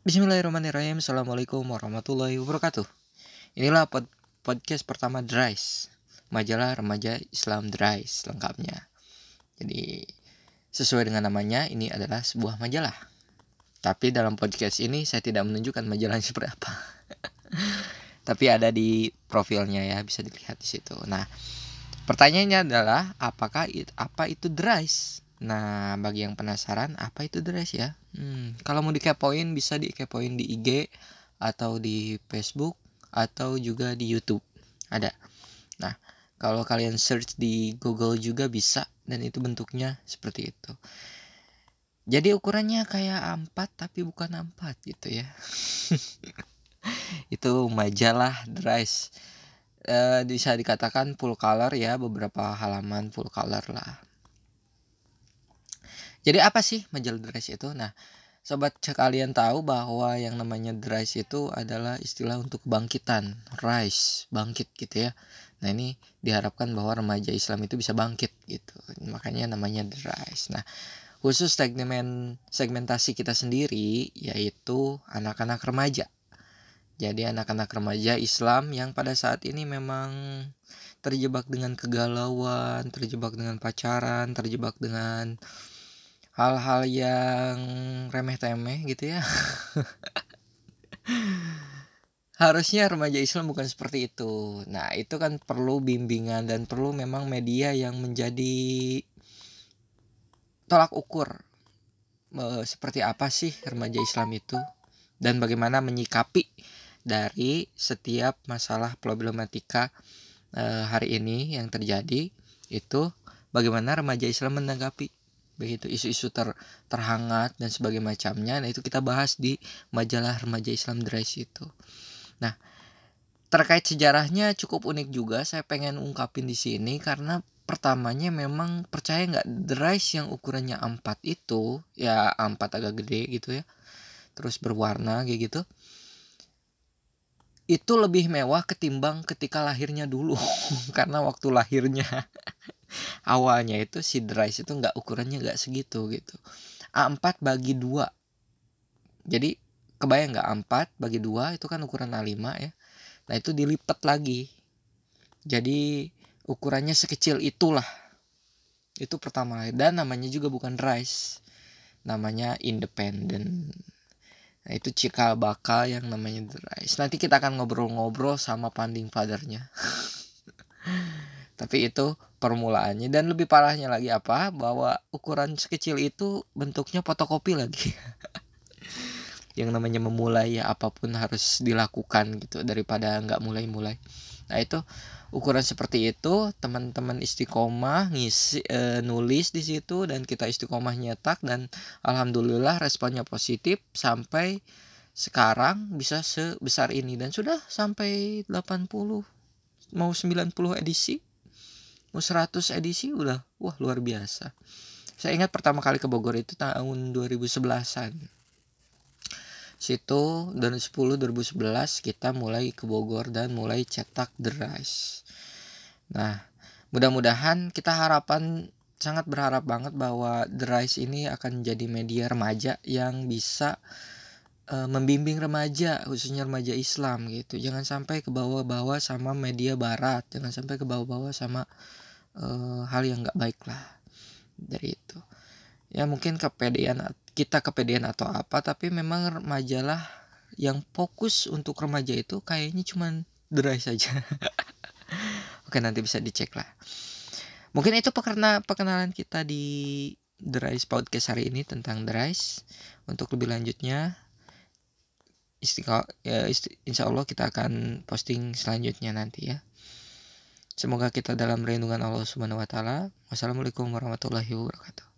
Bismillahirrahmanirrahim. Assalamualaikum warahmatullahi wabarakatuh. Inilah pod podcast pertama Dries, majalah remaja Islam Dries lengkapnya. Jadi sesuai dengan namanya, ini adalah sebuah majalah. Tapi dalam podcast ini saya tidak menunjukkan majalahnya seperti apa. Tapi ada di profilnya ya, bisa dilihat di situ. Nah, pertanyaannya adalah apakah apa itu Dries? Nah, bagi yang penasaran, apa itu dress ya? Hmm, kalau mau dikepoin bisa dikepoin di IG atau di Facebook atau juga di YouTube. Ada. Nah, kalau kalian search di Google juga bisa dan itu bentuknya seperti itu. Jadi ukurannya kayak A4 tapi bukan A4 gitu ya. itu majalah dress. E, bisa dikatakan full color ya, beberapa halaman full color lah jadi apa sih majalah dress itu? Nah, sobat kalian tahu bahwa yang namanya dress itu adalah istilah untuk bangkitan, rise, bangkit gitu ya. Nah, ini diharapkan bahwa remaja Islam itu bisa bangkit gitu. Makanya namanya dress. Nah, khusus segmen segmentasi kita sendiri yaitu anak-anak remaja. Jadi anak-anak remaja Islam yang pada saat ini memang terjebak dengan kegalauan, terjebak dengan pacaran, terjebak dengan hal-hal yang remeh-temeh gitu ya. Harusnya remaja Islam bukan seperti itu. Nah itu kan perlu bimbingan dan perlu memang media yang menjadi tolak ukur seperti apa sih remaja Islam itu dan bagaimana menyikapi dari setiap masalah problematika hari ini yang terjadi itu bagaimana remaja Islam menanggapi begitu isu-isu ter, terhangat dan sebagainya macamnya. Nah itu kita bahas di majalah remaja Islam Dress itu. Nah terkait sejarahnya cukup unik juga. Saya pengen ungkapin di sini karena pertamanya memang percaya nggak dress yang ukurannya A4 itu ya A4 agak gede gitu ya terus berwarna kayak gitu itu lebih mewah ketimbang ketika lahirnya dulu. Karena waktu lahirnya awalnya itu si rice itu nggak ukurannya nggak segitu gitu. A4 bagi dua. Jadi kebayang nggak? A4 bagi dua itu kan ukuran A5 ya. Nah itu dilipat lagi. Jadi ukurannya sekecil itulah. Itu pertama. Dan namanya juga bukan rice namanya independent. Nah itu cikal bakal yang namanya rice nanti kita akan ngobrol-ngobrol sama panding fathernya tapi itu permulaannya. Dan lebih parahnya lagi apa? Bahwa ukuran sekecil itu bentuknya fotokopi lagi. Yang namanya memulai ya apa pun harus dilakukan gitu daripada nggak mulai-mulai. Nah itu ukuran seperti itu teman-teman istiqomah ngisi e, nulis di situ dan kita istiqomah nyetak dan alhamdulillah responnya positif sampai sekarang bisa sebesar ini. Dan sudah sampai 80 mau 90 edisi mau 100 edisi udah. Wah luar biasa. Saya ingat pertama kali ke Bogor itu tahun 2011an situ dan 10 2011 kita mulai ke Bogor dan mulai cetak The Rise. Nah mudah-mudahan kita harapan sangat berharap banget bahwa The Rise ini akan jadi media remaja yang bisa uh, membimbing remaja khususnya remaja Islam gitu. Jangan sampai ke bawah-bawah sama media barat jangan sampai ke bawah-bawah sama uh, hal yang nggak baik lah dari itu. Ya mungkin kepedean kita kepedean atau apa tapi memang majalah yang fokus untuk remaja itu kayaknya cuman derai saja. Oke nanti bisa dicek lah. Mungkin itu karena perkenalan kita di The Rise Podcast hari ini tentang The Rise untuk lebih lanjutnya ya insya Allah kita akan posting selanjutnya nanti ya Semoga kita dalam perlindungan Allah Subhanahu wa taala. Wassalamualaikum warahmatullahi wabarakatuh.